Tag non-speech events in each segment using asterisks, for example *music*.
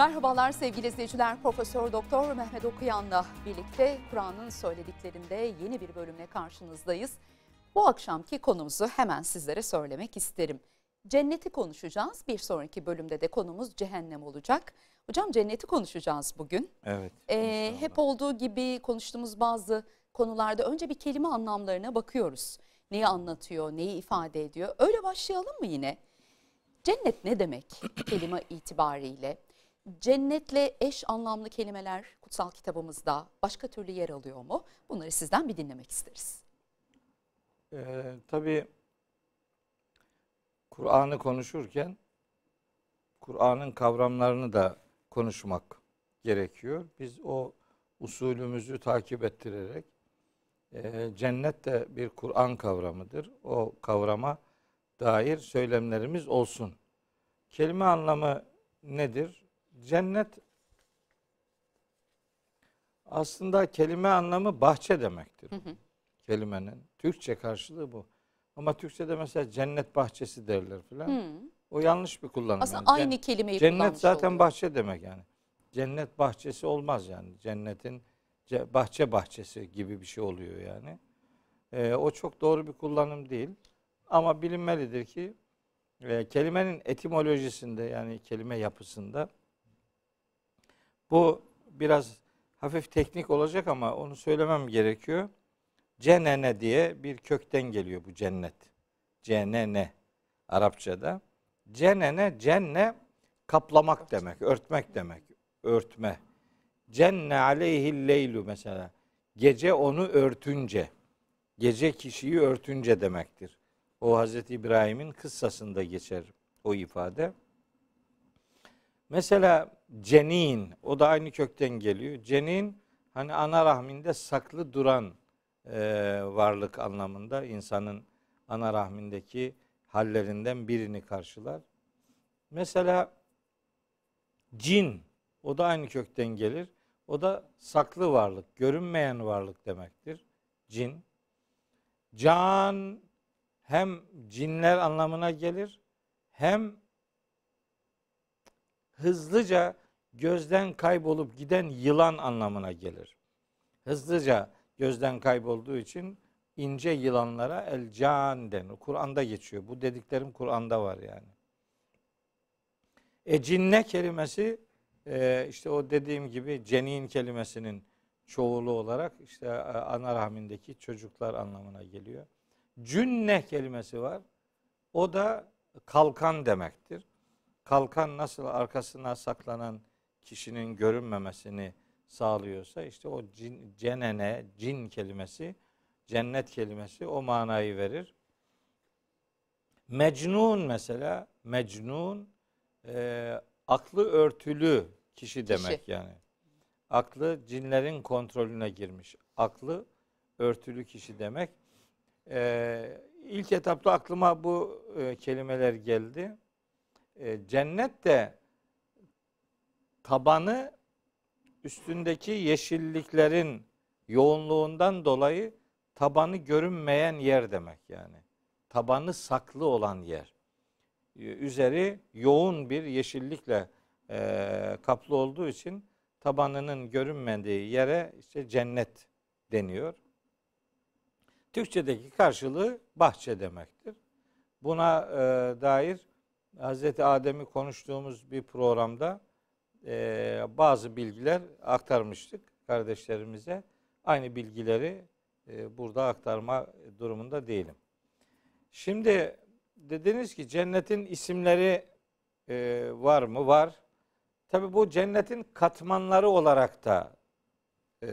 Merhabalar sevgili izleyiciler. Profesör Doktor Mehmet Okuyan'la birlikte Kur'an'ın söylediklerinde yeni bir bölümle karşınızdayız. Bu akşamki konumuzu hemen sizlere söylemek isterim. Cenneti konuşacağız. Bir sonraki bölümde de konumuz cehennem olacak. Hocam cenneti konuşacağız bugün. Evet. Ee, hep olduğu gibi konuştuğumuz bazı konularda önce bir kelime anlamlarına bakıyoruz. Neyi anlatıyor, neyi ifade ediyor. Öyle başlayalım mı yine? Cennet ne demek kelime itibariyle? Cennetle eş anlamlı kelimeler kutsal kitabımızda başka türlü yer alıyor mu? Bunları sizden bir dinlemek isteriz. Ee, tabii Kur'an'ı konuşurken Kur'an'ın kavramlarını da konuşmak gerekiyor. Biz o usulümüzü takip ettirerek e, cennet de bir Kur'an kavramıdır. O kavrama dair söylemlerimiz olsun. Kelime anlamı nedir? Cennet aslında kelime anlamı bahçe demektir. Kelimenin. Türkçe karşılığı bu. Ama Türkçe'de mesela cennet bahçesi derler filan. Hmm. O yanlış bir kullanım. Aslında yani. aynı Cen- kelimeyi Cennet zaten oluyor. bahçe demek yani. Cennet bahçesi olmaz yani. Cennetin ce- bahçe bahçesi gibi bir şey oluyor yani. Ee, o çok doğru bir kullanım değil. Ama bilinmelidir ki e, kelimenin etimolojisinde yani kelime yapısında bu biraz hafif teknik olacak ama onu söylemem gerekiyor. Cenene diye bir kökten geliyor bu cennet. Cenene Arapçada. Cenene cenne kaplamak demek, örtmek demek, örtme. Cenne aleyhil leylu mesela. Gece onu örtünce, gece kişiyi örtünce demektir. O Hazreti İbrahim'in kıssasında geçer o ifade. Mesela cenin, o da aynı kökten geliyor. Cenin hani ana rahminde saklı duran e, varlık anlamında insanın ana rahmindeki hallerinden birini karşılar. Mesela cin, o da aynı kökten gelir. O da saklı varlık, görünmeyen varlık demektir. Cin. Can hem cinler anlamına gelir hem hızlıca gözden kaybolup giden yılan anlamına gelir. Hızlıca gözden kaybolduğu için ince yılanlara el can denir. Kur'an'da geçiyor. Bu dediklerim Kur'an'da var yani. E cinne kelimesi e, işte o dediğim gibi cenin kelimesinin çoğulu olarak işte e, ana rahmindeki çocuklar anlamına geliyor. Cünne kelimesi var. O da kalkan demektir. Kalkan nasıl arkasına saklanan kişinin görünmemesini sağlıyorsa işte o cin, cenene, cin kelimesi, cennet kelimesi o manayı verir. Mecnun mesela, mecnun e, aklı örtülü kişi demek yani. Aklı cinlerin kontrolüne girmiş. Aklı örtülü kişi demek. E, ilk etapta aklıma bu e, kelimeler geldi. E, cennet de tabanı üstündeki yeşilliklerin yoğunluğundan dolayı tabanı görünmeyen yer demek yani. Tabanı saklı olan yer. Ee, Üzeri yoğun bir yeşillikle e, kaplı olduğu için tabanının görünmediği yere işte cennet deniyor. Türkçedeki karşılığı bahçe demektir. Buna e, dair Hazreti Adem'i konuştuğumuz bir programda e, bazı bilgiler aktarmıştık kardeşlerimize. Aynı bilgileri e, burada aktarma durumunda değilim. Şimdi dediniz ki cennetin isimleri e, var mı? Var. Tabi bu cennetin katmanları olarak da e,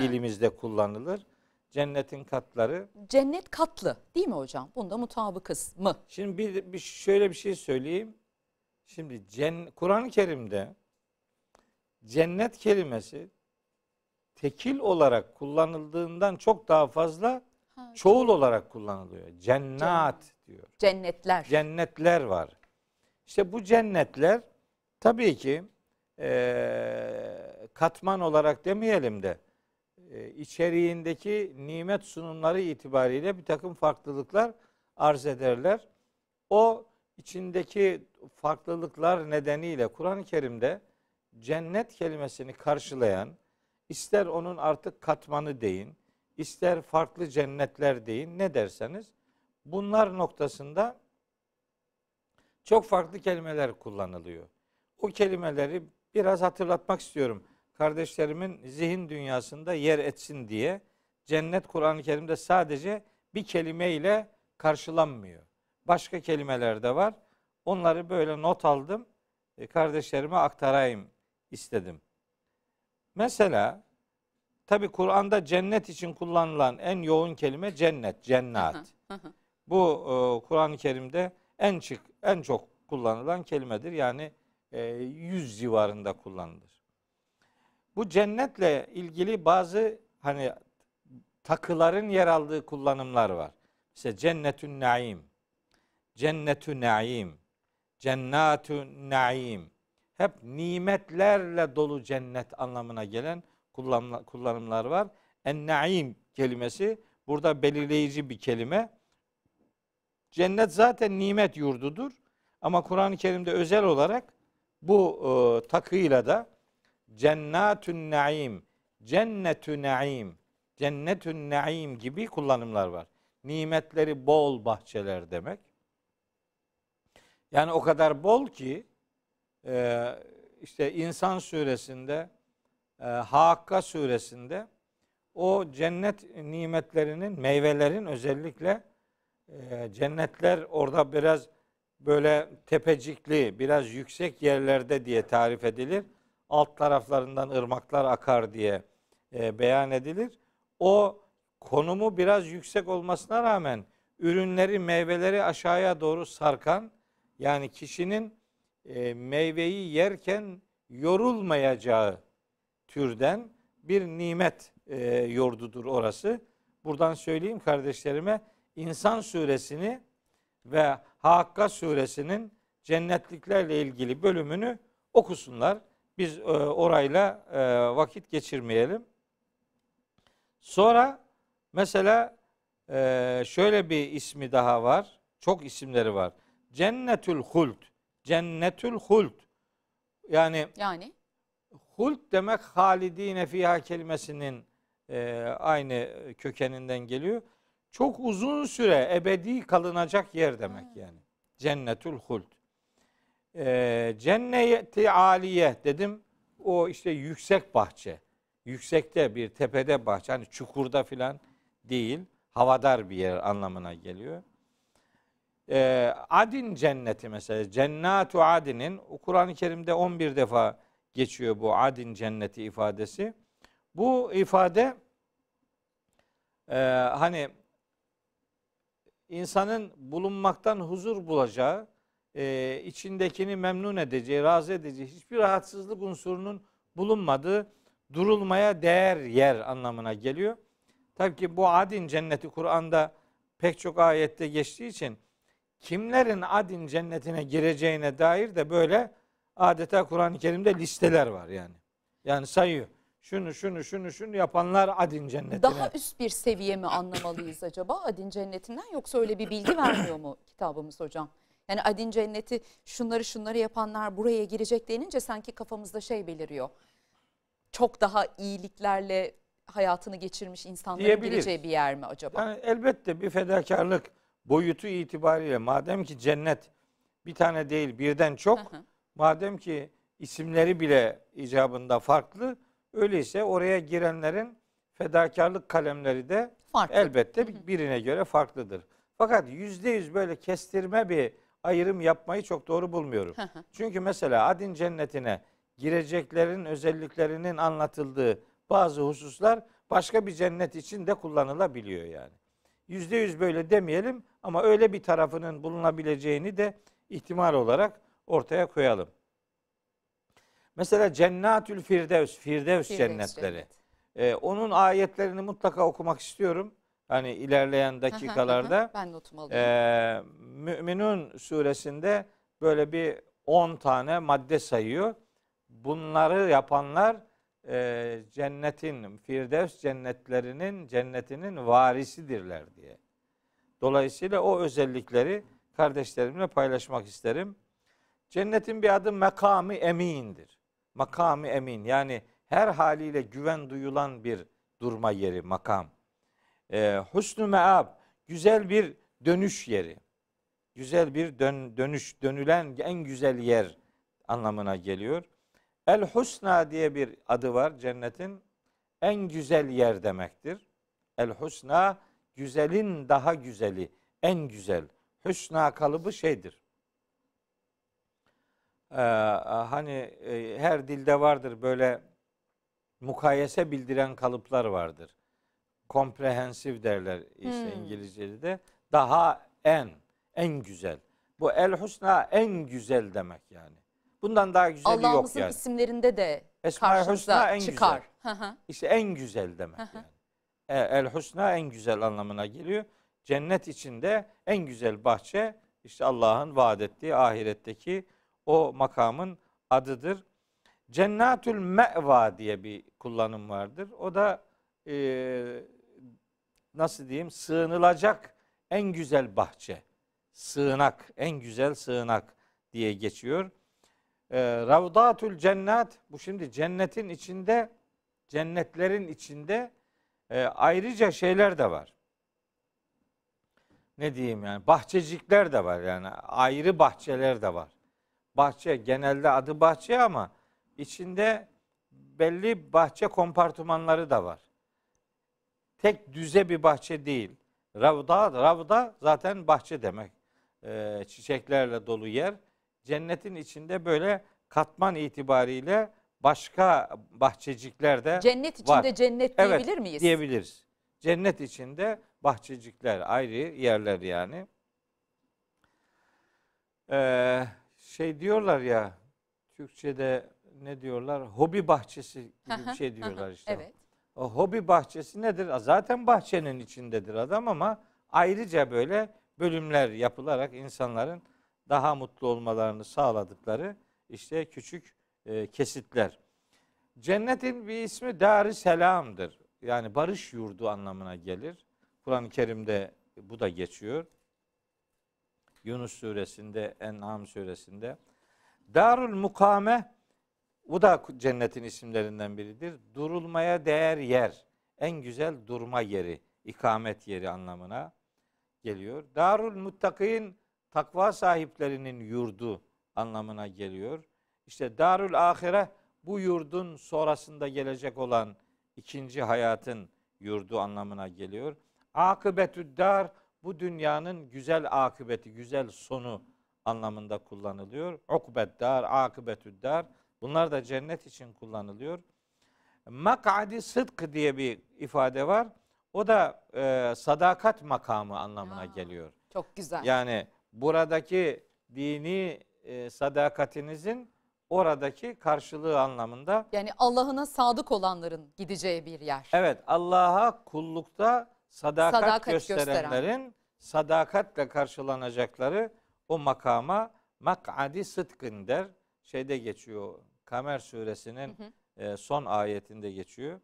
dilimizde kullanılır. Cennetin katları. Cennet katlı değil mi hocam? Bunda mutabıkız mı? Şimdi bir, bir şöyle bir şey söyleyeyim. Şimdi Kur'an-ı Kerim'de cennet kelimesi tekil olarak kullanıldığından çok daha fazla Ha, çoğul olarak kullanılıyor. Cennat diyor. Cennetler. Cennetler var. İşte bu cennetler tabii ki eee, katman olarak demeyelim de e, içeriğindeki nimet sunumları itibariyle bir takım farklılıklar arz ederler. O içindeki farklılıklar nedeniyle Kur'an-ı Kerim'de cennet kelimesini karşılayan ister onun artık katmanı deyin, ister farklı cennetler deyin ne derseniz bunlar noktasında çok farklı kelimeler kullanılıyor. O kelimeleri biraz hatırlatmak istiyorum. Kardeşlerimin zihin dünyasında yer etsin diye cennet Kur'an-ı Kerim'de sadece bir kelimeyle karşılanmıyor. Başka kelimeler de var. Onları böyle not aldım. E, kardeşlerime aktarayım istedim. Mesela tabi Kur'an'da cennet için kullanılan en yoğun kelime cennet, cennat. Bu e, Kur'an-ı Kerim'de en çık en çok kullanılan kelimedir. Yani e, 100 civarında kullanılır. Bu cennetle ilgili bazı hani takıların yer aldığı kullanımlar var. Mesela cennetün naim, cennetü naim, cennatü naim. Hep nimetlerle dolu cennet anlamına gelen kullanımlar var. En naim kelimesi burada belirleyici bir kelime. Cennet zaten nimet yurdudur. Ama Kur'an-ı Kerim'de özel olarak bu e, takıyla da cennetün naim, cennetü naim, cennetün naim gibi kullanımlar var. Nimetleri bol bahçeler demek. Yani o kadar bol ki e, işte İnsan suresinde, e, Hakka suresinde o cennet nimetlerinin, meyvelerin özellikle e, cennetler orada biraz böyle tepecikli, biraz yüksek yerlerde diye tarif edilir. Alt taraflarından ırmaklar akar diye e, beyan edilir. O konumu biraz yüksek olmasına rağmen ürünleri, meyveleri aşağıya doğru sarkan yani kişinin e, meyveyi yerken yorulmayacağı türden bir nimet e, yordudur orası. Buradan söyleyeyim kardeşlerime İnsan suresini ve Hakka suresinin cennetliklerle ilgili bölümünü okusunlar. Biz e, orayla e, vakit geçirmeyelim. Sonra mesela e, şöyle bir ismi daha var. Çok isimleri var. Cennetül Hult. Cennetül Hult. Yani yani Hult demek halidine fiha kelimesinin e, aynı kökeninden geliyor. Çok uzun süre ebedi kalınacak yer demek yani. Cennetül Hult. E, cenneti aliye dedim. O işte yüksek bahçe. Yüksekte bir tepede bahçe. Hani çukurda filan değil. Havadar bir yer anlamına geliyor e, Adin cenneti mesela Cennatu Adin'in Kur'an-ı Kerim'de 11 defa geçiyor bu Adin cenneti ifadesi. Bu ifade e, hani insanın bulunmaktan huzur bulacağı, e, içindekini memnun edeceği, razı edeceği hiçbir rahatsızlık unsurunun bulunmadığı durulmaya değer yer anlamına geliyor. Tabii ki bu adin cenneti Kur'an'da pek çok ayette geçtiği için kimlerin adin cennetine gireceğine dair de böyle adeta Kur'an-ı Kerim'de listeler var yani. Yani sayıyor. Şunu şunu şunu şunu yapanlar adin cennetine. Daha üst bir seviye mi anlamalıyız acaba adin cennetinden yoksa öyle bir bilgi vermiyor mu kitabımız hocam? Yani adin cenneti şunları şunları yapanlar buraya girecek denince sanki kafamızda şey beliriyor. Çok daha iyiliklerle hayatını geçirmiş insanların gireceği bir yer mi acaba? Yani elbette bir fedakarlık boyutu itibariyle madem ki cennet bir tane değil birden çok madem ki isimleri bile icabında farklı öyleyse oraya girenlerin fedakarlık kalemleri de farklı. elbette birine göre farklıdır. Fakat yüzde yüz böyle kestirme bir ayrım yapmayı çok doğru bulmuyorum. Çünkü mesela adin cennetine gireceklerin özelliklerinin anlatıldığı bazı hususlar başka bir cennet için de kullanılabiliyor yani yüzde yüz böyle demeyelim ama öyle bir tarafının bulunabileceğini de ihtimal olarak ortaya koyalım. Mesela Cennatül Firdevs, Firdevs, Firdevs cennetleri. Cennet. Ee, onun ayetlerini mutlaka okumak istiyorum. Hani ilerleyen dakikalarda. ben notumu alıyorum. Ee, Müminun suresinde böyle bir 10 tane madde sayıyor. Bunları yapanlar e, cennetin, Firdevs cennetlerinin, cennetinin varisidirler diye. Dolayısıyla o özellikleri kardeşlerimle paylaşmak isterim. Cennetin bir adı mekamı emindir. makamı emin yani her haliyle güven duyulan bir durma yeri makam. Ee, husnü meab güzel bir dönüş yeri. Güzel bir dön, dönüş dönülen en güzel yer anlamına geliyor. El husna diye bir adı var cennetin. En güzel yer demektir. El husna güzelin daha güzeli, en güzel. Hüsna kalıbı şeydir. Ee, hani e, her dilde vardır böyle mukayese bildiren kalıplar vardır. Komprehensif derler işte Hmm. İngilizce'de de. Daha en, en güzel. Bu el husna en güzel demek yani. Bundan daha güzeli yok Allah'ımızın yani. isimlerinde de Esma-i Hüsna en çıkar. Hı. İşte en güzel demek yani. E, El husna en güzel anlamına geliyor. Cennet içinde en güzel bahçe işte Allah'ın vaat ettiği ahiretteki o makamın adıdır. Cennetül me'va diye bir kullanım vardır. O da e, nasıl diyeyim sığınılacak en güzel bahçe. Sığınak, en güzel sığınak diye geçiyor. E, Ravdatül cennet bu şimdi cennetin içinde cennetlerin içinde e, ayrıca şeyler de var. Ne diyeyim yani bahçecikler de var yani ayrı bahçeler de var. Bahçe genelde adı bahçe ama içinde belli bahçe kompartımanları da var. Tek düze bir bahçe değil. Ravda, ravda zaten bahçe demek. E, çiçeklerle dolu yer. Cennetin içinde böyle katman itibariyle başka bahçecikler de Cennet içinde var. cennet Evet, diyebilir miyiz? diyebiliriz. Cennet içinde bahçecikler ayrı yerler yani. Ee, şey diyorlar ya Türkçe'de ne diyorlar? Hobi bahçesi gibi bir şey diyorlar işte. Evet. O hobi bahçesi nedir? Zaten bahçenin içindedir adam ama ayrıca böyle bölümler yapılarak insanların daha mutlu olmalarını sağladıkları işte küçük e, kesitler. Cennetin bir ismi Dar-ı Selam'dır. Yani barış yurdu anlamına gelir. Kur'an-ı Kerim'de bu da geçiyor. Yunus suresinde, En'am suresinde. Darul Mukame bu da cennetin isimlerinden biridir. Durulmaya değer yer. En güzel durma yeri, ikamet yeri anlamına geliyor. Darul Muttakin takva sahiplerinin yurdu anlamına geliyor. İşte Darul Ahire bu yurdun sonrasında gelecek olan ikinci hayatın yurdu anlamına geliyor. Akıbetü dar bu dünyanın güzel akıbeti, güzel sonu anlamında kullanılıyor. Ukbet dar, akıbetü dar bunlar da cennet için kullanılıyor. Mak'adi sıdk diye bir ifade var. O da e, sadakat makamı anlamına Aa. geliyor. Çok güzel. Yani buradaki dini e, sadakatinizin oradaki karşılığı anlamında. Yani Allah'ına sadık olanların gideceği bir yer. Evet Allah'a kullukta sadakat, Sadakat gösterenlerin sadakatle karşılanacakları o makama mak'adi sıdkın der. Şeyde geçiyor Kamer suresinin e, son ayetinde geçiyor.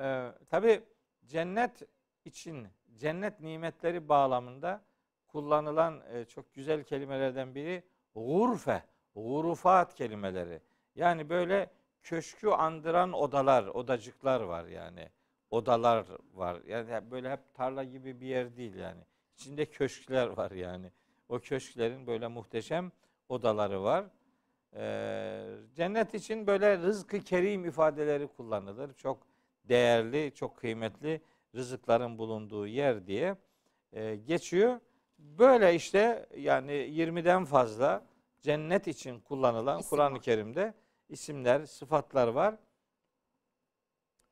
E, Tabi cennet için cennet nimetleri bağlamında kullanılan e, çok güzel kelimelerden biri gurfe, gurufat kelimeleri. Yani böyle köşkü andıran odalar, odacıklar var yani. Odalar var. Yani böyle hep tarla gibi bir yer değil yani. İçinde köşkler var yani. O köşklerin böyle muhteşem odaları var. Ee, cennet için böyle rızkı kerim ifadeleri kullanılır. Çok değerli, çok kıymetli rızıkların bulunduğu yer diye e, geçiyor. Böyle işte yani 20'den fazla cennet için kullanılan İsim Kur'an-ı var. Kerim'de isimler, sıfatlar var.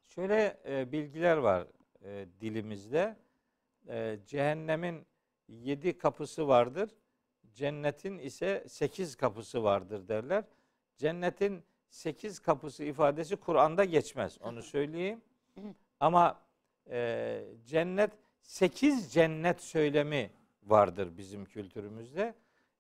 Şöyle e, bilgiler var e, dilimizde. E, cehennemin yedi kapısı vardır. Cennetin ise sekiz kapısı vardır derler. Cennetin sekiz kapısı ifadesi Kur'an'da geçmez. Onu söyleyeyim. Ama e, cennet sekiz cennet söylemi vardır bizim kültürümüzde.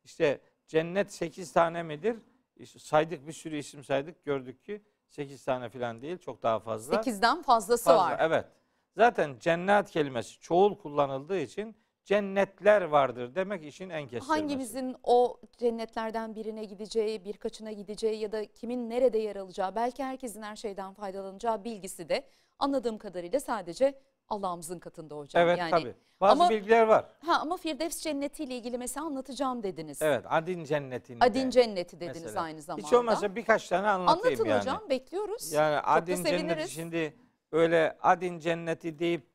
İşte cennet sekiz tane midir? İşte saydık bir sürü isim saydık gördük ki sekiz tane falan değil çok daha fazla. Sekizden fazlası Fazla, var. Evet. Zaten cennet kelimesi çoğul kullanıldığı için cennetler vardır demek işin en kestirmesi. Hangimizin o cennetlerden birine gideceği, birkaçına gideceği ya da kimin nerede yer alacağı, belki herkesin her şeyden faydalanacağı bilgisi de anladığım kadarıyla sadece Allah'ımızın katında hocam. Evet yani, tabii. Bazı ama- bilgiler var. Ha ama Firdevs cenneti ile ilgili mesela anlatacağım dediniz. Evet adin cennetinde. Adin cenneti dediniz mesela. aynı zamanda. Hiç olmazsa birkaç tane anlatayım Anlatın yani. hocam bekliyoruz. Yani Çok adin cenneti şimdi öyle adin cenneti deyip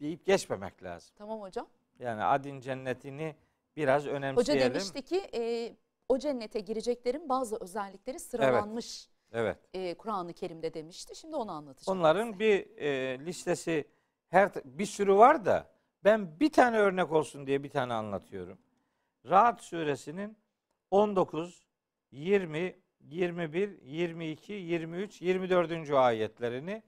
deyip geçmemek lazım. Tamam hocam. Yani adin cennetini biraz Hoca önemseyelim. demişti ki e, o cennete gireceklerin bazı özellikleri sıralanmış Evet. E, Kur'an-ı Kerim'de demişti. Şimdi onu anlatacağım. Onların bir e, listesi her bir sürü var da ben bir tane örnek olsun diye bir tane anlatıyorum. Rahat suresinin 19, 20, 21, 22, 23, 24. ayetlerini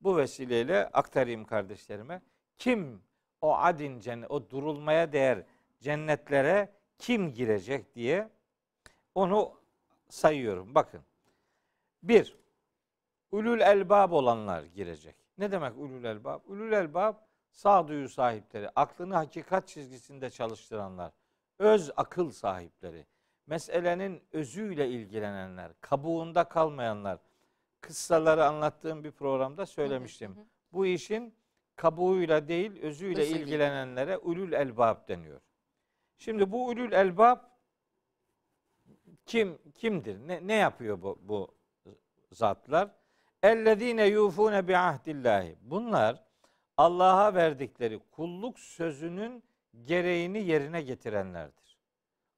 bu vesileyle aktarayım kardeşlerime. Kim o adin cennet, o durulmaya değer cennetlere kim girecek diye onu sayıyorum. Bakın. Bir, ulul elbab olanlar girecek. Ne demek ulul elbab? Ulul elbab sağduyu sahipleri, aklını hakikat çizgisinde çalıştıranlar, öz akıl sahipleri, meselenin özüyle ilgilenenler, kabuğunda kalmayanlar. Kıssaları anlattığım bir programda söylemiştim. hı hı. Bu işin kabuğuyla değil, özüyle Özüyle. ilgilenenlere ulul elbab deniyor. Şimdi bu ulul elbab kim kimdir? Ne, ne yapıyor bu, bu zatlar? Ellezine yufune bi ahdillahi. Bunlar Allah'a verdikleri kulluk sözünün gereğini yerine getirenlerdir.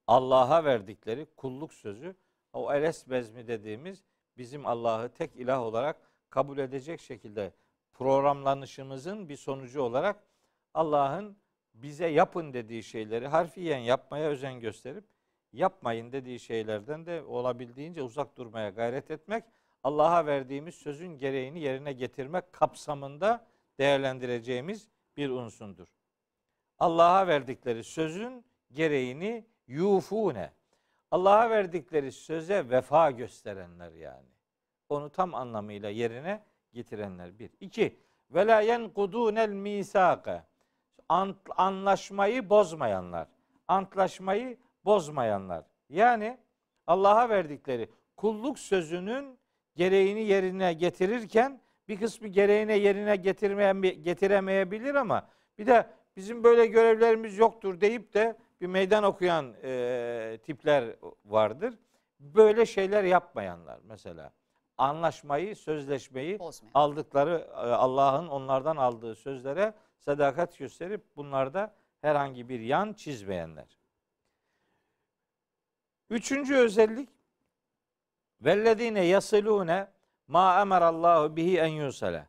Allah'a verdikleri kulluk sözü o eles bezmi dediğimiz bizim Allah'ı tek ilah olarak kabul edecek şekilde programlanışımızın bir sonucu olarak Allah'ın bize yapın dediği şeyleri harfiyen yapmaya özen gösterip yapmayın dediği şeylerden de olabildiğince uzak durmaya gayret etmek Allah'a verdiğimiz sözün gereğini yerine getirmek kapsamında değerlendireceğimiz bir unsundur. Allah'a verdikleri sözün gereğini yufune. Allah'a verdikleri söze vefa gösterenler yani. Onu tam anlamıyla yerine getirenler bir. İki, ve la yenkudunel misake. Anlaşmayı bozmayanlar. Antlaşmayı bozmayanlar. Yani Allah'a verdikleri kulluk sözünün gereğini yerine getirirken bir kısmı gereğine yerine getirmeyen getiremeyebilir ama bir de bizim böyle görevlerimiz yoktur deyip de bir meydan okuyan e, tipler vardır. Böyle şeyler yapmayanlar mesela. Anlaşmayı, sözleşmeyi Bozmayan. aldıkları e, Allah'ın onlardan aldığı sözlere sadakat gösterip bunlarda herhangi bir yan çizmeyenler. Üçüncü özellik vellezine yasilune ma emarallahu bihi en yusale.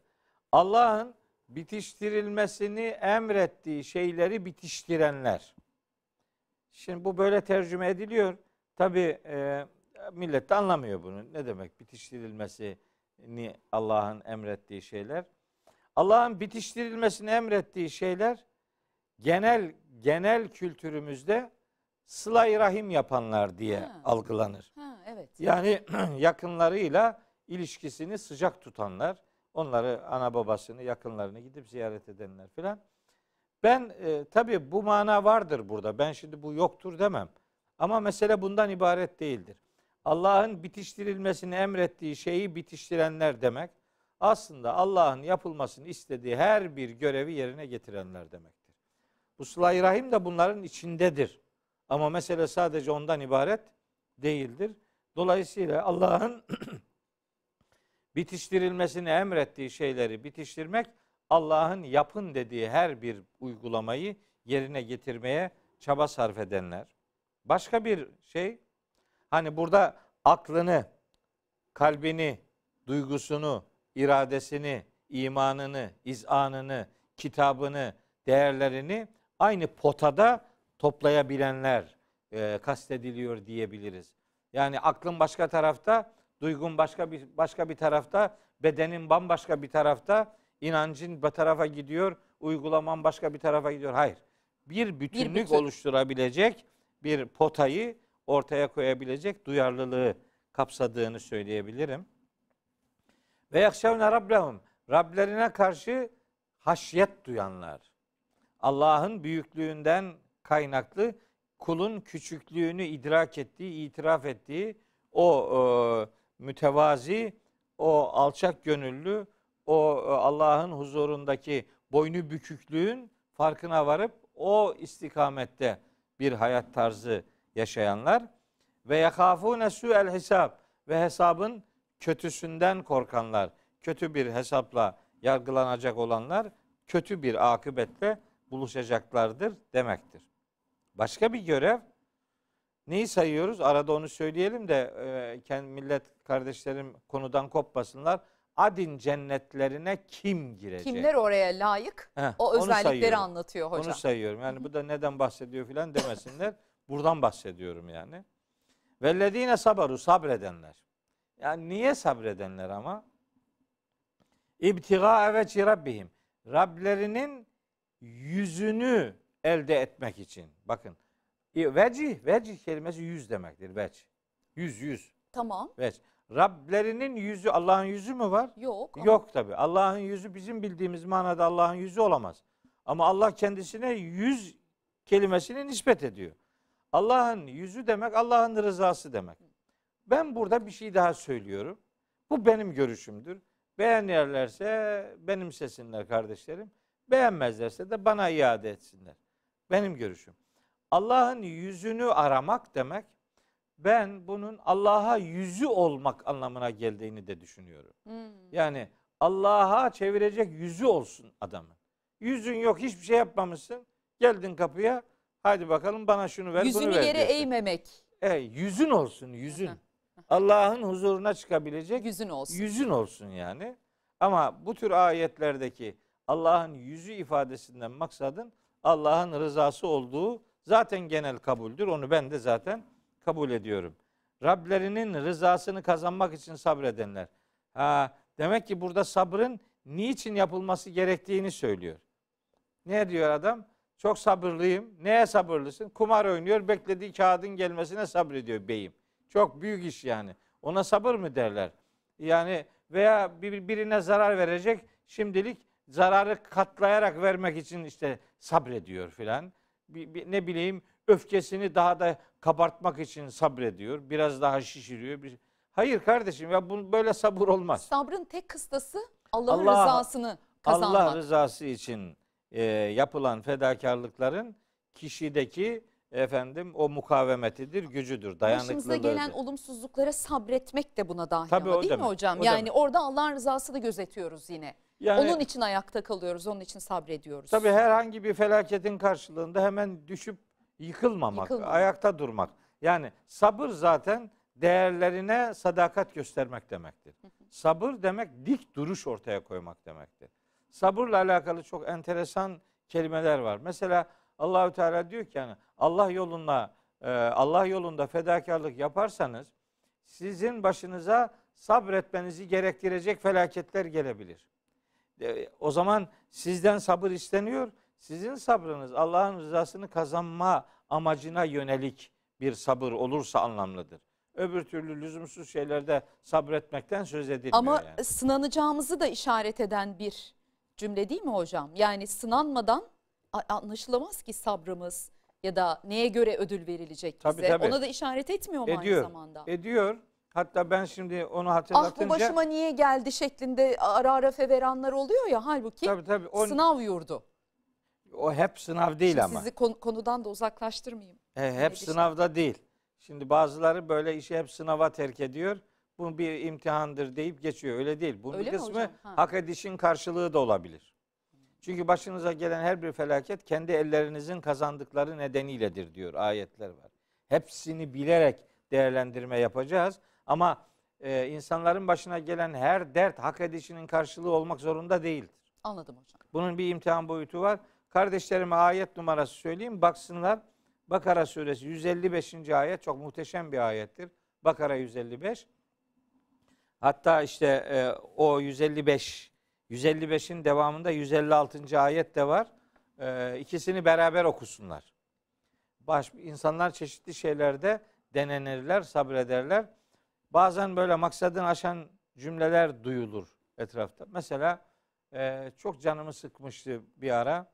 Allah'ın bitiştirilmesini emrettiği şeyleri bitiştirenler. Şimdi bu böyle tercüme ediliyor. Tabi e, millet de anlamıyor bunu. Ne demek bitiştirilmesini Allah'ın emrettiği şeyler. Allah'ın bitiştirilmesini emrettiği şeyler genel genel kültürümüzde sıla rahim yapanlar diye Ha. algılanır. Ha, evet. Yani *clears throat* yakınlarıyla ilişkisini sıcak tutanlar, onları ana babasını, yakınlarını gidip ziyaret edenler filan. Ben e, tabii bu mana vardır burada. Ben şimdi bu yoktur demem. Ama mesele bundan ibaret değildir. Allah'ın bitiştirilmesini emrettiği şeyi bitiştirenler demek aslında Allah'ın yapılmasını istediği her bir görevi yerine getirenler demektir. Bu sıla rahim de bunların içindedir. Ama mesele sadece ondan ibaret değildir. Dolayısıyla Allah'ın *clears throat* bitiştirilmesini emrettiği şeyleri bitiştirmek Allah'ın yapın dediği her bir uygulamayı yerine getirmeye çaba sarf edenler. Başka bir şey hani burada aklını, kalbini, duygusunu, iradesini, imanını, izanını, kitabını, değerlerini aynı potada toplayabilenler e, kastediliyor diyebiliriz. Yani aklın başka tarafta, duygun başka bir başka bir tarafta, bedenin bambaşka bir tarafta, inancın bir tarafa gidiyor, uygulaman başka bir tarafa gidiyor. Hayır. Bir bütünlük bütün. oluşturabilecek bir potayı ortaya koyabilecek duyarlılığı kapsadığını söyleyebilirim. Ve yakşavne rabbehum. Rablerine karşı haşyet duyanlar. Allah'ın büyüklüğünden kaynaklı kulun küçüklüğünü idrak ettiği, itiraf ettiği o e, mütevazi, o alçak gönüllü, o e, Allah'ın huzurundaki boynu büküklüğün farkına varıp o istikamette bir hayat tarzı yaşayanlar ve yakafune su'el hesap ve hesabın kötüsünden korkanlar, kötü bir hesapla yargılanacak olanlar kötü bir akıbetle buluşacaklardır demektir. Başka bir görev neyi sayıyoruz? Arada onu söyleyelim de e, kendi millet kardeşlerim konudan kopmasınlar. Adin cennetlerine kim girecek? Kimler oraya layık? Heh, O özellikleri anlatıyor hocam. Onu sayıyorum. Yani bu da neden bahsediyor filan demesinler. *laughs* Buradan bahsediyorum yani. Vellezine sabaru sabredenler. Yani niye sabredenler ama? İbtiga veci rabbihim. Rablerinin yüzünü elde etmek için. Bakın. Vecih, vecih kelimesi yüz demektir. Vecih. Yüz, yüz. Tamam. Vecih. Rablerinin yüzü, Allah'ın yüzü mü var? Yok. ama- Yok tabi. Allah'ın yüzü bizim bildiğimiz manada Allah'ın yüzü olamaz. Ama Allah kendisine yüz kelimesini nispet ediyor. Allah'ın yüzü demek Allah'ın rızası demek. Ben burada bir şey daha söylüyorum. Bu benim görüşümdür. Beğenirlerse benimsesinler kardeşlerim. Beğenmezlerse de bana iade etsinler. Benim görüşüm. Allah'ın yüzünü aramak demek ben bunun Allah'a yüzü olmak anlamına geldiğini de düşünüyorum. Hmm. Yani Allah'a çevirecek yüzü olsun adamın. Yüzün yok hiçbir şey yapmamışsın. Geldin kapıya hadi bakalım bana şunu ver Yüzünü bunu ver yere diyorsun. eğmemek. E, yüzün olsun yüzün. Allah'ın huzuruna çıkabilecek Yüzün olsun. yüzün olsun yani. Ama bu tür ayetlerdeki Allah'ın yüzü ifadesinden maksadın Allah'ın rızası olduğu zaten genel kabuldür. Onu ben de zaten kabul ediyorum. Rablerinin rızasını kazanmak için sabredenler. Ha, demek ki burada sabrın niçin yapılması gerektiğini söylüyor. Ne diyor adam? Çok sabırlıyım. Neye sabırlısın? Kumar oynuyor, beklediği kağıdın gelmesine sabrediyor beyim. Çok büyük iş yani. Ona sabır mı derler? Yani veya bir- birine zarar verecek, şimdilik zararı katlayarak vermek için işte sabrediyor filan. Ne bileyim öfkesini daha da kabartmak için sabrediyor. Biraz daha şişiriyor. Bir- Hayır kardeşim ya bu böyle sabır olmaz. Sabrın tek kıstası Allah'ın Allah- rızasını kazanmak. Allah rızası için e, yapılan fedakarlıkların kişideki efendim o mukavemetidir, gücüdür, Başımıza dayanıklılığıdır. gelen olumsuzluklara sabretmek de buna dahil Tabii ama değil mi hocam? o yani demek. orada Allah'ın rızasını gözetiyoruz yine. Yani Onun için ayakta kalıyoruz, onun için sabrediyoruz. tabii herhangi bir felaketin karşılığında hemen düşüp yıkılmamak, Yıkılmamak. ayakta durmak. Yani sabır zaten değerlerine sadakat göstermek demektir. Sabır demek dik duruş ortaya koymak demektir. Sabırla alakalı çok enteresan kelimeler var. Mesela Allahü Teala diyor ki yani Allah yolunda e, Allah yolunda fedakarlık yaparsanız sizin başınıza sabretmenizi gerektirecek felaketler gelebilir. E, O zaman sizden sabır isteniyor. Sizin sabrınız Allah'ın rızasını kazanma amacına yönelik bir sabır olursa anlamlıdır. Öbür türlü lüzumsuz şeylerde sabretmekten söz edilmiyor Ama yani. sınanacağımızı da işaret eden bir cümle değil mi hocam? Yani sınanmadan anlaşılamaz ki sabrımız ya da neye göre ödül verilecek bize. Tabii, tabii. Ona da işaret etmiyor mu Ediyor. aynı zamanda? Ediyor. Hatta ben şimdi onu ah hatırlatınca bu başıma niye geldi şeklinde ara ara feveranlar oluyor ya halbuki tabii tabii o, sınav yurdu. o hep sınav değil Şimdi ama. Sizi konu- konudan da uzaklaştırmayayım. E, hep Neydi sınavda değil. Şimdi bazıları böyle işi hep sınava terk ediyor. Bu bir imtihandır deyip geçiyor. Öyle değil. Bunun Öyle bir kısmı? Ha. hak edişin karşılığı da olabilir. Çünkü başınıza gelen her bir felaket kendi ellerinizin kazandıkları nedeniyledir diyor ayetler var. Hepsini bilerek değerlendirme yapacağız. Ama e, insanların başına gelen her dert hak edişinin karşılığı olmak zorunda değildir. Anladım hocam. Bunun bir imtihan boyutu var. Kardeşlerime ayet numarası söyleyeyim. Baksınlar. Bakara suresi 155. ayet çok muhteşem bir ayettir. Bakara 155. Hatta işte e, o 155 155'in devamında 156. ayet de var. E, ikisini beraber okusunlar. Baş, insanlar çeşitli şeylerde denenirler, sabrederler. Bazen böyle maksadını aşan cümleler duyulur etrafta. Mesela e, çok canımı sıkmıştı bir ara.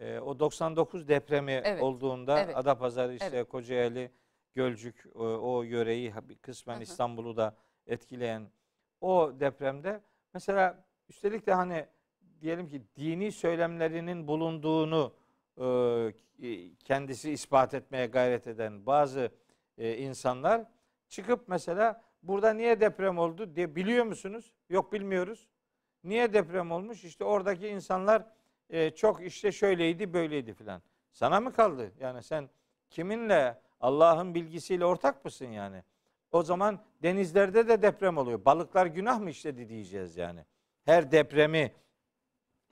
e, o 99 depremi Evet, olduğunda evet. Adapazarı işte Evet. Kocaeli, Gölcük o, o yöreyi kısmen. İstanbul'u da etkileyen o depremde mesela üstelik de hani diyelim ki dini söylemlerinin bulunduğunu e, kendisi ispat etmeye gayret eden bazı e, insanlar çıkıp mesela burada niye deprem oldu diye biliyor musunuz? Yok bilmiyoruz. Niye deprem olmuş? İşte oradaki insanlar e, çok işte şöyleydi böyleydi filan. Sana mı kaldı? Yani sen kiminle Allah'ın bilgisiyle ortak mısın yani? O zaman denizlerde de deprem oluyor. Balıklar günah mı işledi diyeceğiz yani. Her depremi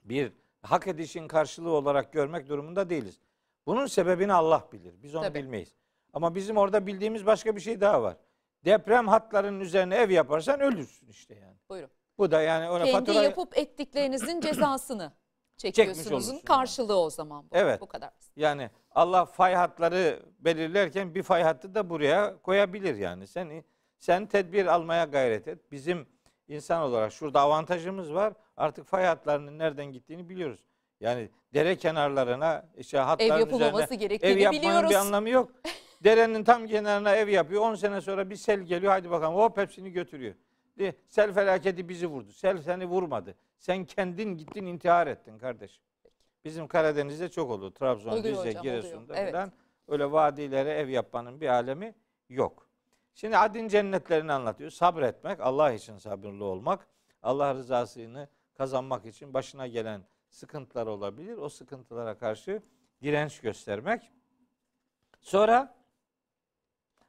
bir hak edişin karşılığı olarak görmek durumunda değiliz. Bunun sebebini Allah bilir. Biz onu Tabii. bilmeyiz. Ama bizim orada bildiğimiz başka bir şey daha var. Deprem hatlarının üzerine ev yaparsan ölürsün işte yani. Buyurun. Bu da yani ona Kendi fatura yapıp ettiklerinizin cezasını *clears throat* çekiyorsunuzun karşılığı o zaman bu. Evet. Bu kadar. yani Allah fay hatları belirlerken bir fay hattı da buraya koyabilir yani. Sen sen tedbir almaya gayret et. Bizim insan olarak şurada avantajımız var. Artık fay hatlarının nereden gittiğini biliyoruz. Yani dere kenarlarına işte hatların Ev yapılmaması üzerine gerektiğini ev yapmanın biliyoruz. bir anlamı yok. *laughs* Derenin tam kenarına ev yapıyor. 10 sene sonra bir sel geliyor. Hadi bakalım hop hepsini götürüyor. Sel felaketi bizi vurdu. Sel seni vurmadı. Sen kendin gittin intihar ettin kardeşim. Bizim Karadeniz'de çok oldu. Trabzon, Oluyor Rize, hocam, Giresun'da oluyor. Evet. öyle vadilere ev yapmanın bir alemi yok. Şimdi adin cennetlerini anlatıyor. Sabretmek, Allah için sabırlı olmak, Allah rızasını kazanmak için başına gelen sıkıntılar olabilir. O sıkıntılara karşı direnç göstermek. Sonra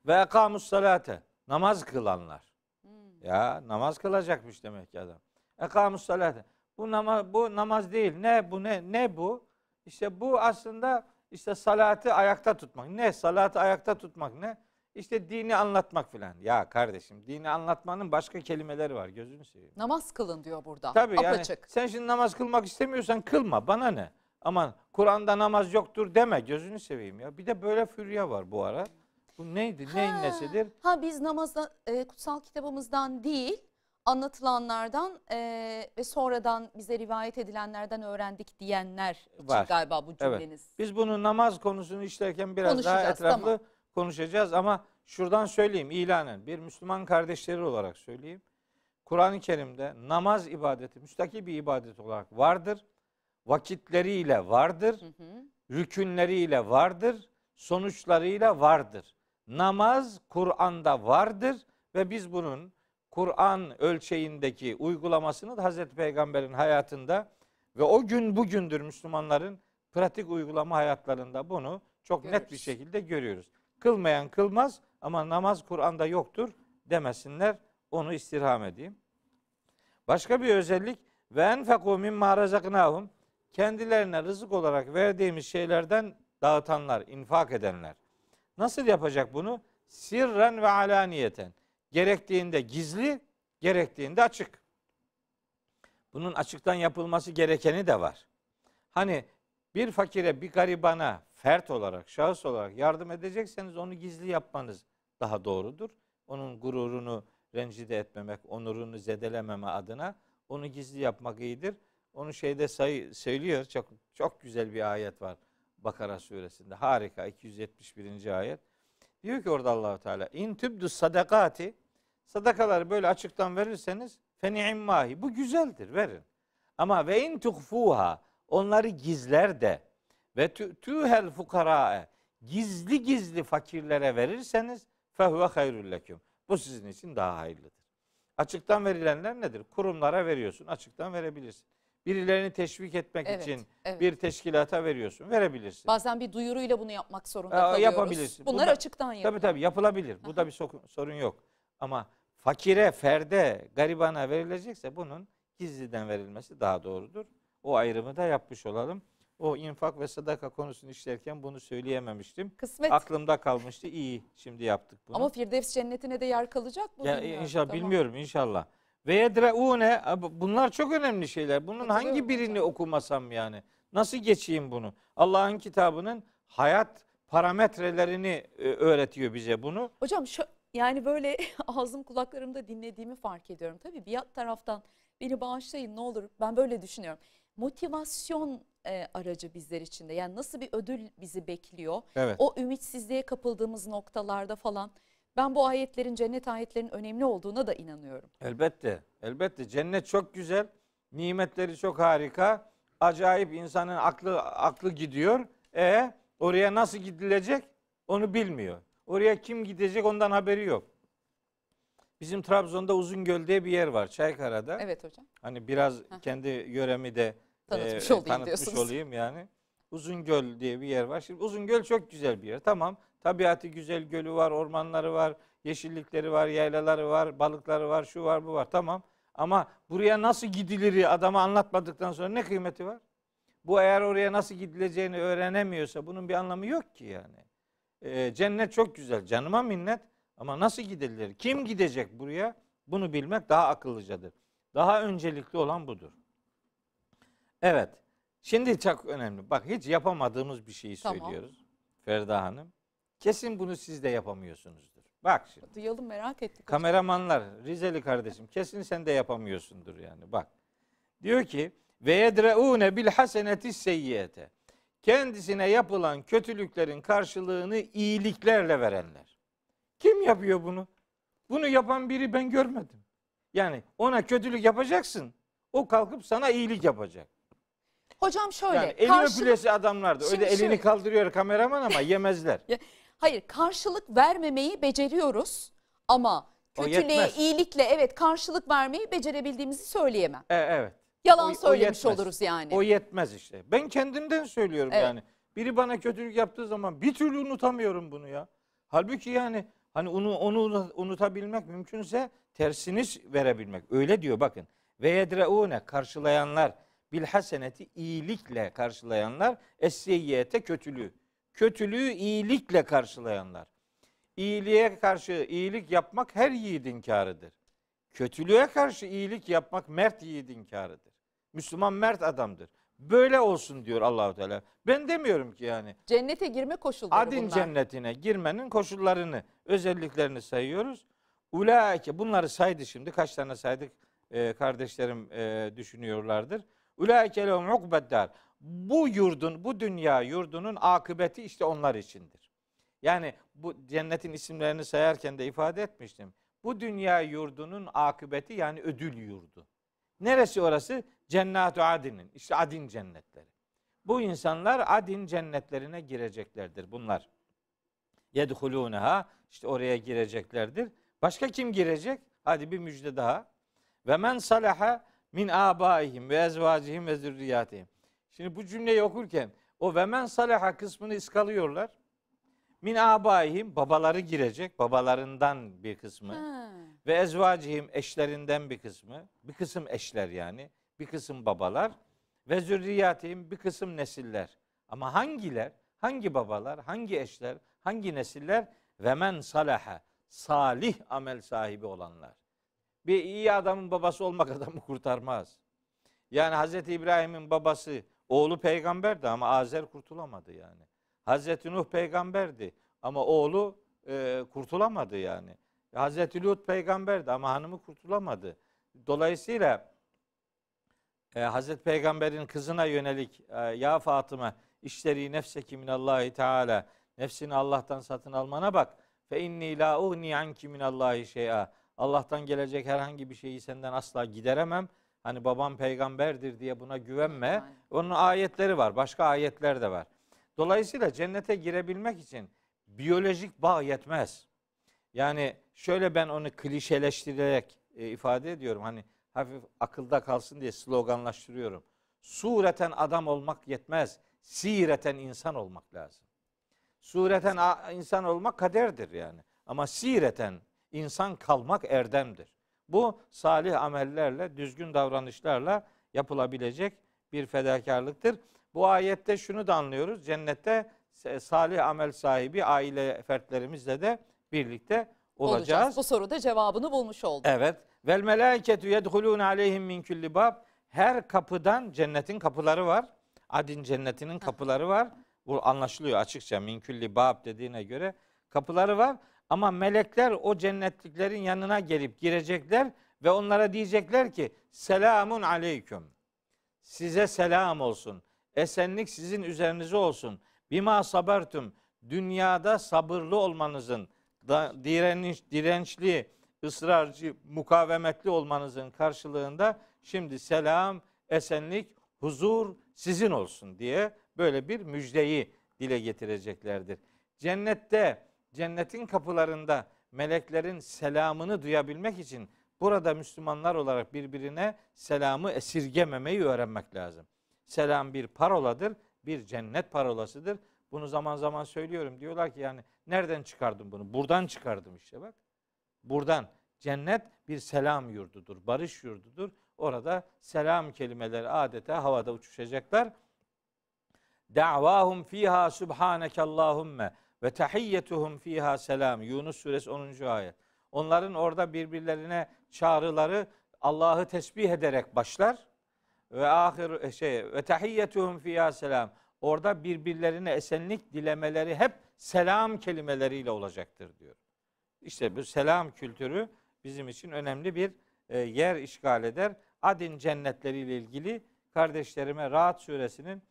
ve ekamus salate namaz kılanlar. Hmm. Ya namaz kılacakmış demek ki adam. Ekamus salate. Bu namaz bu namaz değil. Ne bu ne ne bu? İşte bu aslında işte salatı ayakta tutmak. Ne salatı ayakta tutmak ne? İşte dini anlatmak filan. Ya kardeşim dini anlatmanın başka kelimeleri var. Gözünü seveyim. Namaz kılın diyor burada. Tabii yani Apaçık. sen şimdi namaz kılmak istemiyorsan kılma. Bana ne? Aman Kur'an'da namaz yoktur deme. Gözünü seveyim ya. Bir de böyle fürya var bu ara. Bu neydi? Neyin Ha. nesidir? Ha biz namazda e, kutsal kitabımızdan değil anlatılanlardan e, ve sonradan bize rivayet edilenlerden öğrendik diyenler için Var. galiba bu Evet. cümleniz. Biz bunu namaz konusunu işlerken biraz daha etraflı tamam. konuşacağız ama şuradan söyleyeyim ilanen bir Müslüman kardeşleri olarak söyleyeyim. Kur'an-ı Kerim'de namaz ibadeti müstakil bir ibadet olarak vardır. Vakitleriyle vardır. Hı hı. Rükünleriyle vardır. Sonuçlarıyla vardır. Namaz Kur'an'da vardır ve biz bunun Kur'an ölçeğindeki uygulamasını da Hazreti Peygamber'in hayatında ve o gün bugündür Müslümanların pratik uygulama hayatlarında bunu çok net bir Görüyoruz. şekilde görüyoruz. Kılmayan kılmaz ama namaz Kur'an'da yoktur demesinler. Onu istirham edeyim. Başka bir özellik ve enfeku mimma razaknahum kendilerine rızık olarak verdiğimiz şeylerden dağıtanlar, infak edenler. Nasıl yapacak bunu? Sirren ve alaniyeten. Gerektiğinde gizli, gerektiğinde açık. Bunun açıktan yapılması gerekeni de var. Hani bir fakire, bir garibana fert olarak, şahıs olarak yardım edecekseniz onu gizli yapmanız daha doğrudur. Onun gururunu rencide etmemek, onurunu zedelememe adına onu gizli yapmak iyidir. Onu şeyde say, söylüyor. Çok çok güzel bir ayet var Bakara suresinde. Harika 271. ayet. Diyor ki orada Allahu Teala in tübdü sadakati sadakaları böyle açıktan verirseniz feni'immahi bu güzeldir verin. Ama ve in tuhfuha onları gizler de ve tuhel fukarae gizli gizli fakirlere verirseniz fehuve hayrul leküm. Bu sizin için daha hayırlıdır. Açıktan verilenler nedir? Kurumlara veriyorsun. Açıktan verebilirsin. Birilerini teşvik etmek Evet, için evet. bir teşkilata veriyorsun. Verebilirsin. Bazen bir duyuruyla bunu yapmak zorunda Aa, kalıyoruz. yapabilirsin. Bunlar Bunda- açıktan yapılıyor. Tabii tabii yapılabilir. Bu da bir sok- sorun yok. Ama fakire, ferde, garibana verilecekse bunun gizliden verilmesi daha doğrudur. O ayrımı da yapmış olalım. O infak ve sadaka konusunu işlerken bunu söyleyememiştim. Kısmet. Aklımda kalmıştı. İyi şimdi yaptık bunu. Ama Firdevs cennetine de yer kalacak mı? ya, bilmiyorum. inşallah Tamam. bilmiyorum inşallah. Ve yedreune bunlar çok önemli şeyler. Bunun hangi birini okumasam yani? Nasıl geçeyim bunu? Allah'ın kitabının hayat parametrelerini e, öğretiyor bize bunu. Hocam şu yani böyle *laughs* ağzım kulaklarımda dinlediğimi fark ediyorum. Tabii bir taraftan beni bağışlayın ne olur ben böyle düşünüyorum. Motivasyon e, aracı bizler için de? Yani nasıl bir ödül bizi bekliyor? Evet. O ümitsizliğe kapıldığımız noktalarda falan ben bu ayetlerin cennet ayetlerinin önemli olduğuna da inanıyorum. Elbette. Elbette. Cennet çok güzel. Nimetleri çok harika. Acayip insanın aklı aklı gidiyor. E oraya nasıl gidilecek? Onu bilmiyor. Oraya kim gidecek ondan haberi yok. Bizim Trabzon'da Uzungöl diye bir yer var Çaykara'da. Evet hocam. Hani biraz kendi yöremi de Tanıtmış e, olayım tanıtmış diyorsunuz. olayım yani. Uzungöl diye bir yer var. Şimdi Uzungöl çok güzel bir yer. Tamam. Tabiatı güzel gölü var, ormanları var, yeşillikleri var, yaylaları var, balıkları var, şu var, bu var. Tamam. Ama buraya nasıl gidilir adama anlatmadıktan sonra ne kıymeti var? Bu eğer oraya nasıl gidileceğini öğrenemiyorsa bunun bir anlamı yok ki yani. Ee, cennet çok güzel. Canıma minnet. Ama nasıl gidilir? Kim gidecek buraya? Bunu bilmek daha akıllıcadır. Daha öncelikli olan budur. Evet. Şimdi çok önemli. Bak hiç yapamadığımız bir şeyi Tamam. söylüyoruz. Ferda Hanım. Kesin bunu siz de yapamıyorsunuzdur. Bak şimdi. Duyalım merak ettik. Kameramanlar, Rizeli kardeşim kesin sen de yapamıyorsundur yani. Bak. Diyor ki ve yedreune bil haseneti seyyiyete. Kendisine yapılan kötülüklerin karşılığını iyiliklerle verenler. Kim yapıyor bunu? Bunu yapan biri ben görmedim. Yani ona kötülük yapacaksın. O kalkıp sana iyilik yapacak. Hocam şöyle. Yani elin karşılık- öpülesi adamlar da öyle elini şöyle. kaldırıyor kameraman ama yemezler. Hayır karşılık vermemeyi beceriyoruz ama O kötülüğe yetmez. iyilikle evet karşılık vermeyi becerebildiğimizi söyleyemem. E, evet. Yalan O- o söylemiş yetmez. oluruz yani. O yetmez işte. Ben kendimden söylüyorum Evet. yani. Biri bana kötülük yaptığı zaman bir türlü unutamıyorum bunu ya. Halbuki yani hani onu onu unutabilmek mümkünse tersini verebilmek. Öyle diyor bakın. Ve yedreune karşılayanlar bil haseneti iyilikle karşılayanlar es-seyyiyete kötülüğü. Kötülüğü iyilikle karşılayanlar. İyiliğe karşı iyilik yapmak her yiğidin kârıdır. Kötülüğe karşı iyilik yapmak mert yiğidin kârıdır. Müslüman mert adamdır. Böyle olsun diyor Allahu Teala. Ben demiyorum ki yani. Cennete girme koşulları Adin bunlar. cennetine girmenin koşullarını, özelliklerini sayıyoruz. Ulaike bunları saydı şimdi. Kaç tane saydık e, kardeşlerim e, düşünüyorlardır. Ulaike lehum ukbeddar. Bu yurdun, bu dünya yurdunun akıbeti işte onlar içindir. Yani bu cennetin isimlerini sayarken de ifade etmiştim. Bu dünya yurdunun akıbeti yani ödül yurdu. Neresi orası? Cennet-i Adin'in. İşte Adin cennetleri. Bu insanlar Adin cennetlerine gireceklerdir bunlar. Yedhuluneha işte oraya gireceklerdir. Başka kim girecek? Hadi bir müjde daha. Ve men salaha min abaihim ve ezvacihim ve zürriyatihim. Şimdi bu cümleyi okurken o ve men salaha kısmını ıskalıyorlar. Min abaihim babaları girecek. Babalarından bir kısmı. Ha. Ve ezvacihim eşlerinden bir kısmı. Bir kısım eşler yani. Bir kısım babalar. Ve zürriyatihim bir kısım nesiller. Ama hangiler? Hangi babalar? Hangi eşler? Hangi nesiller? Ve men salaha. Salih amel sahibi olanlar. Bir iyi adamın babası olmak *laughs* adamı kurtarmaz. Yani Hazreti İbrahim'in babası oğlu peygamberdi ama Azer kurtulamadı yani. Hazreti Nuh peygamberdi ama oğlu e, kurtulamadı yani. Hazreti Lut peygamberdi ama hanımı kurtulamadı. Dolayısıyla e, Hazreti Peygamber'in kızına yönelik e, ya Fatıma işleri nefseki minallahi teala nefsini Allah'tan satın almana bak. Fe inni la ugni anki minallahi şey'a. Allah'tan gelecek herhangi bir şeyi senden asla gideremem. Hani babam peygamberdir diye buna güvenme. Onun ayetleri var. Başka ayetler de var. Dolayısıyla cennete girebilmek için biyolojik bağ yetmez. Yani şöyle ben onu klişeleştirerek e, ifade ediyorum. Hani hafif akılda kalsın diye sloganlaştırıyorum. Sureten adam olmak yetmez. Sireten insan olmak lazım. Sureten insan olmak kaderdir yani. Ama sireten insan kalmak erdemdir. Bu salih amellerle, düzgün davranışlarla yapılabilecek bir fedakarlıktır. Bu ayette şunu da anlıyoruz. Cennette salih amel sahibi aile fertlerimizle de birlikte olacağız. Bu soruda cevabını bulmuş olduk. Evet. Vel melaiketu yedhulun aleyhim min kulli bab. Her kapıdan cennetin kapıları var. Adin cennetinin kapıları var. Bu anlaşılıyor açıkça min kulli bab dediğine göre kapıları var. Ama melekler o cennetliklerin yanına gelip girecekler ve onlara diyecekler ki selamun aleyküm. Size selam olsun. Esenlik sizin üzerinize olsun. Bima sabertum. Dünyada sabırlı olmanızın, da, direniş, dirençli, ısrarcı, mukavemetli olmanızın karşılığında şimdi selam, esenlik, huzur sizin olsun diye böyle bir müjdeyi dile getireceklerdir. Cennette, cennetin kapılarında meleklerin selamını duyabilmek için burada Müslümanlar olarak birbirine selamı esirgememeyi öğrenmek lazım. Selam bir paroladır, bir cennet parolasıdır. Bunu zaman zaman söylüyorum. Diyorlar ki yani nereden çıkardım bunu? Buradan çıkardım işte bak. Buradan cennet bir selam yurdudur, barış yurdudur. Orada selam kelimeleri adeta havada uçuşacaklar. Da'vahum fiha subhaneke Allahumme ve tahiyyetuhum fiha selam. Yunus suresi 10. ayet. Onların orada birbirlerine çağrıları Allah'ı tesbih ederek başlar. Ve ahir şey ve tahiyyetuhum fiha selam. Orada birbirlerine esenlik dilemeleri hep selam kelimeleriyle olacaktır diyor. İşte bu selam kültürü bizim için önemli bir e, yer işgal eder. Adin cennetleriyle ilgili kardeşlerime Rahat suresinin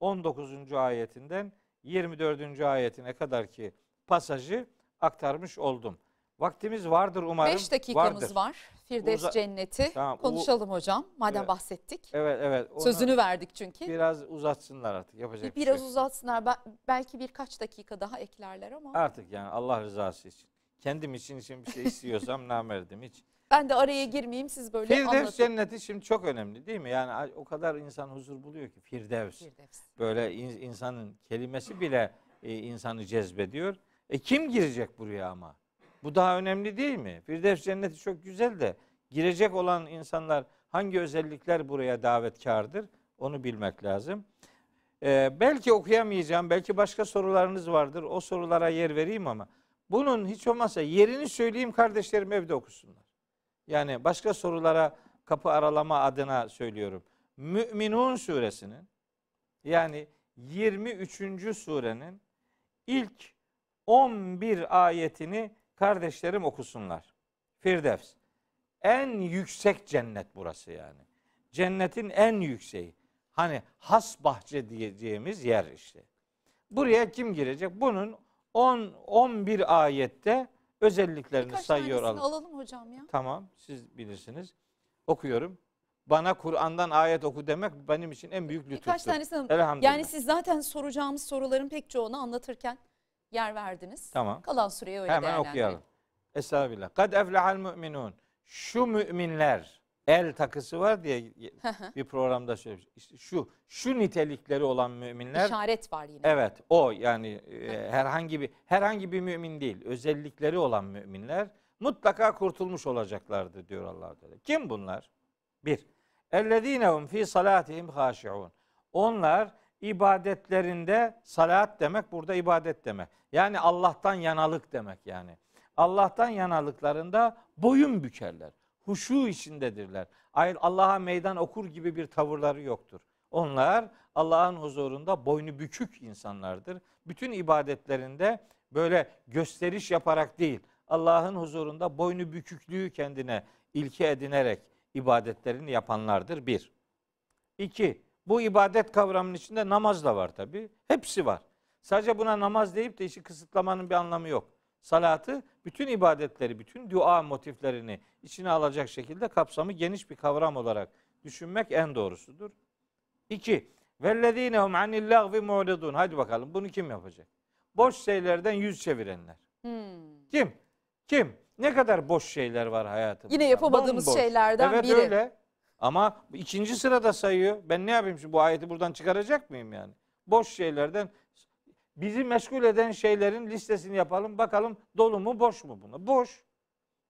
19. ayetinden 24. ayetine kadar ki pasajı aktarmış oldum. Vaktimiz vardır umarım. 5 dakikamız vardır. var. Firdevs Uza- cenneti Tamam, konuşalım hocam. Madem Evet. bahsettik. Evet evet. Onu Sözünü verdik çünkü. biraz uzatsınlar artık. Yapacak bir Biraz şey. yok. uzatsınlar. Be- belki birkaç dakika daha eklerler ama. Artık yani Allah rızası için. Kendim için için bir şey istiyorsam *laughs* namerdim hiç. Ben de araya girmeyeyim siz böyle Firdevs anlatın. cenneti şimdi çok önemli değil mi? Yani o kadar insan huzur buluyor ki Firdevs. Firdevs. Böyle in- insanın kelimesi bile e, insanı cezbediyor. E kim girecek buraya ama? Bu daha önemli değil mi? Firdevs cenneti çok güzel de girecek olan insanlar hangi özellikler buraya davetkardır? Onu bilmek lazım. E, belki okuyamayacağım, belki başka sorularınız vardır. O sorulara yer vereyim ama bunun hiç olmazsa yerini söyleyeyim kardeşlerim evde okusunlar. Yani başka sorulara kapı aralama adına söylüyorum. Müminun suresinin yani 23. surenin ilk 11 ayetini kardeşlerim okusunlar. Firdevs. En yüksek cennet burası yani. Cennetin en yükseği. Hani has bahçe diyeceğimiz yer işte. Buraya kim girecek? Bunun 10 11 ayette özelliklerini Birkaç sayıyor alalım hocam ya. Tamam siz bilirsiniz. Okuyorum. Bana Kur'an'dan ayet oku demek benim için en büyük lütuftur. Birkaç tanesini alalım. Elhamdülillah. Yani siz zaten soracağımız soruların pek çoğunu anlatırken yer verdiniz. Tamam. Kalan süreyi öyle Hemen okuyalım. Estağfirullah. Kad eflehal müminun. Şu müminler el takısı var diye bir programda söylemiş. İşte şu şu nitelikleri olan müminler İşaret var yine. evet o yani e, herhangi bir herhangi bir mümin değil. Özellikleri olan müminler mutlaka kurtulmuş olacaklardır diyor Allah Teala. Kim bunlar? Bir. Ellezinehum fi salatihim haşiun. Onlar ibadetlerinde salat demek burada ibadet demek. Yani Allah'tan yanalık demek yani. Allah'tan yanalıklarında boyun bükerler. Huşu içindedirler. Allah'a meydan okur gibi bir tavırları yoktur. Onlar Allah'ın huzurunda boynu bükük insanlardır. Bütün ibadetlerinde böyle gösteriş yaparak değil, Allah'ın huzurunda boynu büküklüğü kendine ilke edinerek ibadetlerini yapanlardır bir. İki, bu ibadet kavramının içinde namaz da var tabi. Hepsi var. Sadece buna namaz deyip de işi kısıtlamanın bir anlamı yok. Salatı bütün ibadetleri, bütün dua motiflerini içine alacak şekilde kapsamı geniş bir kavram olarak düşünmek en doğrusudur. İki, vellezînehum anil lagvi mu'ridun. Hadi bakalım bunu kim yapacak? Boş şeylerden yüz çevirenler. Hmm. Kim? Kim? Ne kadar boş şeyler var hayatımızda? Yine yapamadığımız Bomboş. şeylerden evet, biri. öyle. Ama ikinci sırada sayıyor. Ben ne yapayım şimdi bu ayeti buradan çıkaracak mıyım yani? Boş şeylerden bizi meşgul eden şeylerin listesini yapalım. Bakalım dolu mu boş mu buna? Boş.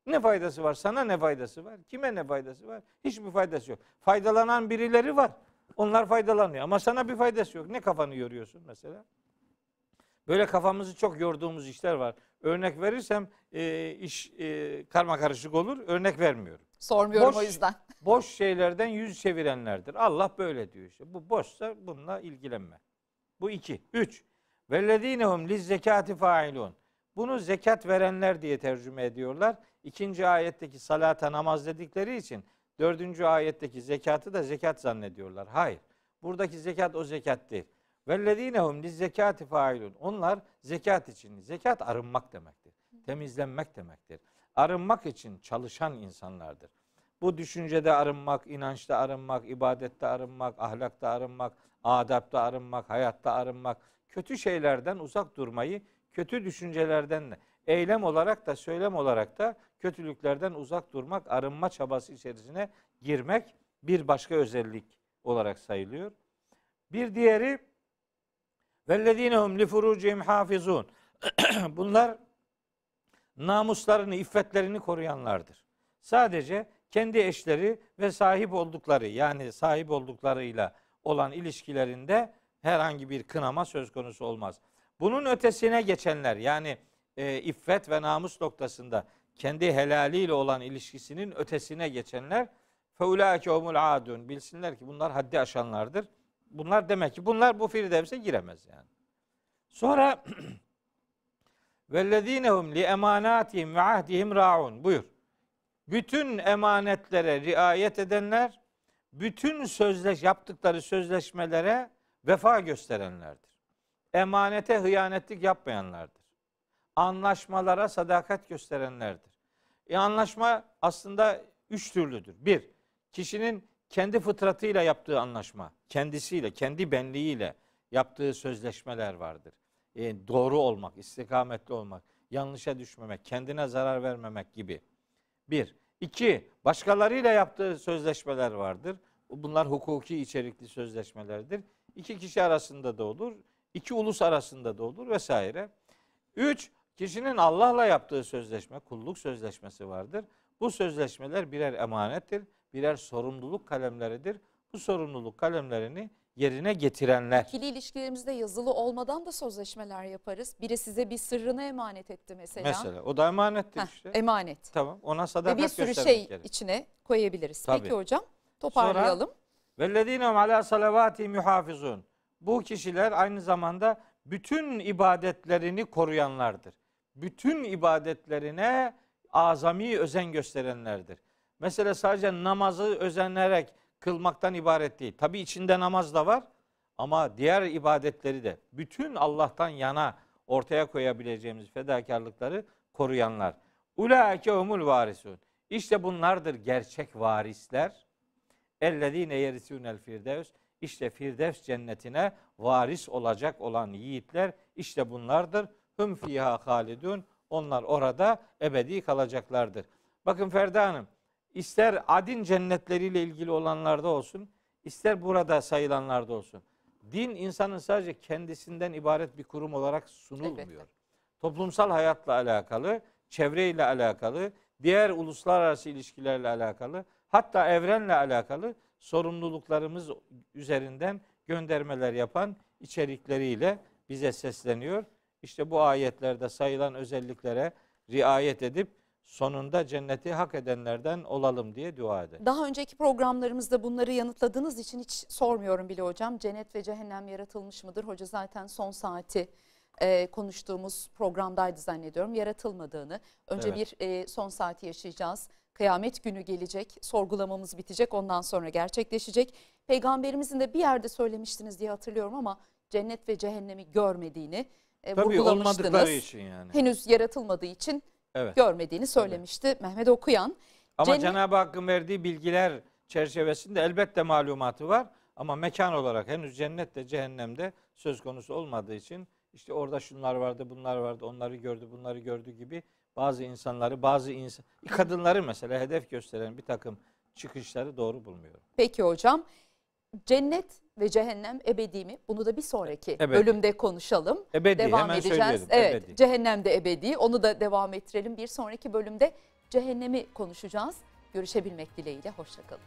Ne faydası var? Sana ne faydası var? Kime ne faydası var? Hiçbir faydası yok. Faydalanan birileri var. Onlar faydalanıyor ama sana bir faydası yok. Ne kafanı yoruyorsun mesela? Böyle kafamızı çok yorduğumuz işler var. Örnek verirsem e, iş e, karma karışık olur. Örnek vermiyorum. Sormuyorum Boş- o yüzden. *laughs* Boş şeylerden yüz çevirenlerdir. Allah böyle diyor işte. Bu boşsa bununla ilgilenme. Bu iki. Üç. Vellezinehum liz zekati failun. Bunu zekat verenler diye tercüme ediyorlar. İkinci ayetteki salata namaz dedikleri için dördüncü ayetteki zekatı da zekat zannediyorlar. Hayır. Buradaki zekat o zekat değil. Vellezinehum liz zekati failun. Onlar zekat için. Zekat arınmak demektir. Temizlenmek demektir. Arınmak için çalışan insanlardır. Bu düşüncede arınmak, inançta arınmak, ibadette arınmak, ahlakta arınmak, adapta arınmak, hayatta arınmak, kötü şeylerden uzak durmayı, kötü düşüncelerden de, eylem olarak da söylem olarak da kötülüklerden uzak durmak, arınma çabası içerisine girmek bir başka özellik olarak sayılıyor. Bir diğeri vellezinehum li furucihim hafizun. *clears throat* Bunlar namuslarını, iffetlerini koruyanlardır. Sadece kendi eşleri ve sahip oldukları yani sahip olduklarıyla olan ilişkilerinde herhangi bir kınama söz konusu olmaz. Bunun ötesine geçenler yani e, iffet ve namus noktasında kendi helaliyle olan ilişkisinin ötesine geçenler feulâke humul adun bilsinler ki bunlar haddi aşanlardır. Bunlar demek ki bunlar bu firdevse giremez yani. Sonra *clears throat* vellezinehum li emanatihim ve ahdihim raun buyur. Bütün emanetlere riayet edenler, bütün sözleş yaptıkları sözleşmelere vefa gösterenlerdir. Emanete hıyanetlik yapmayanlardır. Anlaşmalara sadakat gösterenlerdir. E anlaşma aslında üç türlüdür. Bir, kişinin kendi fıtratıyla yaptığı anlaşma, kendisiyle, kendi benliğiyle yaptığı sözleşmeler vardır. E, doğru olmak, istikametli olmak, yanlışa düşmemek, kendine zarar vermemek gibi. Bir. İki, başkalarıyla yaptığı sözleşmeler vardır. Bunlar hukuki içerikli sözleşmelerdir. İki kişi arasında da olur, iki ulus arasında da olur vesaire. Üç, kişinin Allah'la yaptığı sözleşme, kulluk sözleşmesi vardır. Bu sözleşmeler birer emanettir, birer sorumluluk kalemleridir. Bu sorumluluk kalemlerini yerine getirenler. İkili ilişkilerimizde yazılı olmadan da sözleşmeler yaparız. Biri size bir sırrını emanet etti mesela. Mesela o da emanettir Heh, işte. Emanet. tamam ona Ve sadakat bir sürü şey gerek. içine koyabiliriz. Tabii. Peki hocam toparlayalım. Vellezinehum ala salavatihim yuhafizun. Bu kişiler aynı zamanda bütün ibadetlerini koruyanlardır. Bütün ibadetlerine azami özen gösterenlerdir. Mesela sadece namazı özenerek kılmaktan ibaret değil. Tabi içinde namaz da var ama diğer ibadetleri de bütün Allah'tan yana ortaya koyabileceğimiz fedakarlıkları koruyanlar. Ulaike humul varisun. İşte bunlardır gerçek varisler. Ellezine yerisûnel firdevs. İşte Firdevs cennetine varis olacak olan yiğitler işte bunlardır. Hüm fiha halidun. Onlar orada ebedi kalacaklardır. Bakın Ferda Hanım, ister adin cennetleriyle ilgili olanlarda olsun, ister burada sayılanlarda olsun. Din insanın sadece kendisinden ibaret bir kurum olarak sunulmuyor. Elbette. Toplumsal hayatla alakalı, çevreyle alakalı, diğer uluslararası ilişkilerle alakalı, hatta evrenle alakalı sorumluluklarımız üzerinden göndermeler yapan içerikleriyle bize sesleniyor. İşte bu ayetlerde sayılan özelliklere riayet edip sonunda cenneti hak edenlerden olalım diye dua eder. Daha önceki programlarımızda bunları yanıtladığınız için hiç sormuyorum bile hocam. Cennet ve cehennem yaratılmış mıdır? Hoca zaten son saati e, konuştuğumuz programdaydı zannediyorum. Yaratılmadığını. Önce Evet. bir e, son saati yaşayacağız. Kıyamet günü gelecek. Sorgulamamız bitecek. Ondan sonra gerçekleşecek. Peygamberimizin de bir yerde söylemiştiniz diye hatırlıyorum ama cennet ve cehennemi görmediğini e, Tabii olmadıkları için yani. Henüz yaratılmadığı için Evet. görmediğini söylemişti Mehmet Okuyan. Ama Cennet- Cenab-ı Hakk'ın verdiği bilgiler çerçevesinde elbette malumatı var. Ama mekan olarak henüz cennette cehennemde söz konusu olmadığı için işte orada şunlar vardı, bunlar vardı, onları gördü, bunları gördü gibi bazı insanları, bazı insan, kadınları mesela hedef gösteren bir takım çıkışları doğru bulmuyorum. Peki hocam. Cennet ve cehennem ebedi mi? Bunu da bir sonraki Ebedi. bölümde konuşalım. Ebedi, devam hemen edeceğiz. söyleyelim, Evet, ebedi. cehennem de ebedi. Onu da devam ettirelim. Bir sonraki bölümde cehennemi konuşacağız. Görüşebilmek dileğiyle. Hoşçakalın.